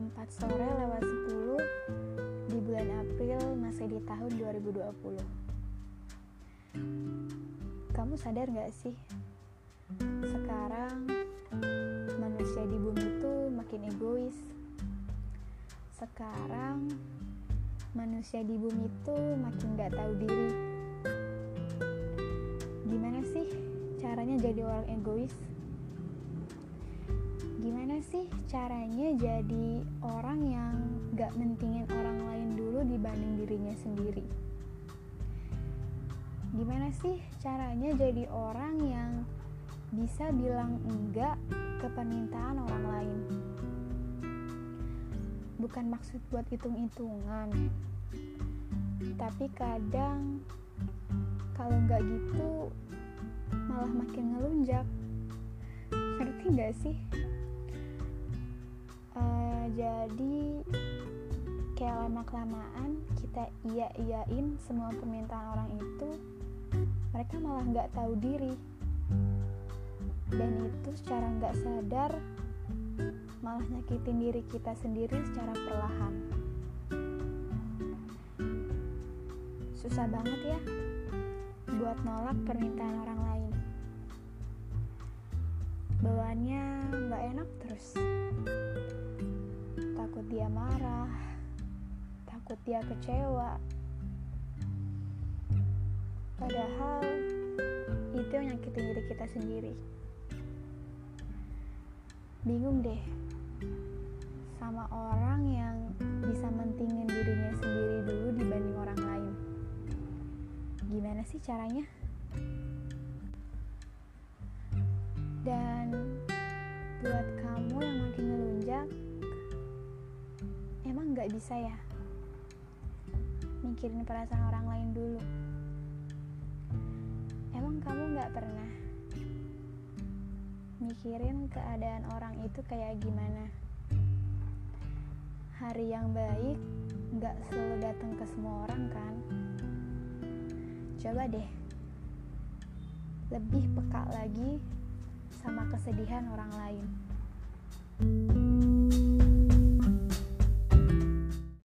4 sore lewat 10 di bulan April masih di tahun 2020. Kamu sadar gak sih? Sekarang manusia di bumi itu makin egois. Sekarang manusia di bumi itu makin gak tahu diri. Gimana sih caranya jadi orang egois? Sih caranya jadi orang yang gak mentingin orang lain dulu dibanding dirinya sendiri? Gimana sih caranya jadi orang yang bisa bilang enggak ke permintaan orang lain? Bukan maksud buat hitung-hitungan, tapi kadang kalau nggak gitu malah makin ngelunjak. Ngerti nggak sih? Uh, jadi kayak lama kelamaan kita iya iyain semua permintaan orang itu mereka malah nggak tahu diri. Dan itu secara nggak sadar malah nyakitin diri kita sendiri secara perlahan. Susah banget ya buat nolak permintaan orang lain. Bawaannya nggak enak terus takut dia marah takut dia kecewa Padahal itu yang nyakitin diri kita sendiri. Bingung deh sama orang yang bisa mentingin dirinya sendiri dulu dibanding orang lain. Gimana sih caranya? Dan buat kamu yang makin ngelunjak, emang gak bisa ya mikirin perasaan orang lain dulu? Emang kamu gak pernah mikirin keadaan orang itu kayak gimana? Hari yang baik gak selalu datang ke semua orang kan? Coba deh, lebih peka lagi sama kesedihan orang lain.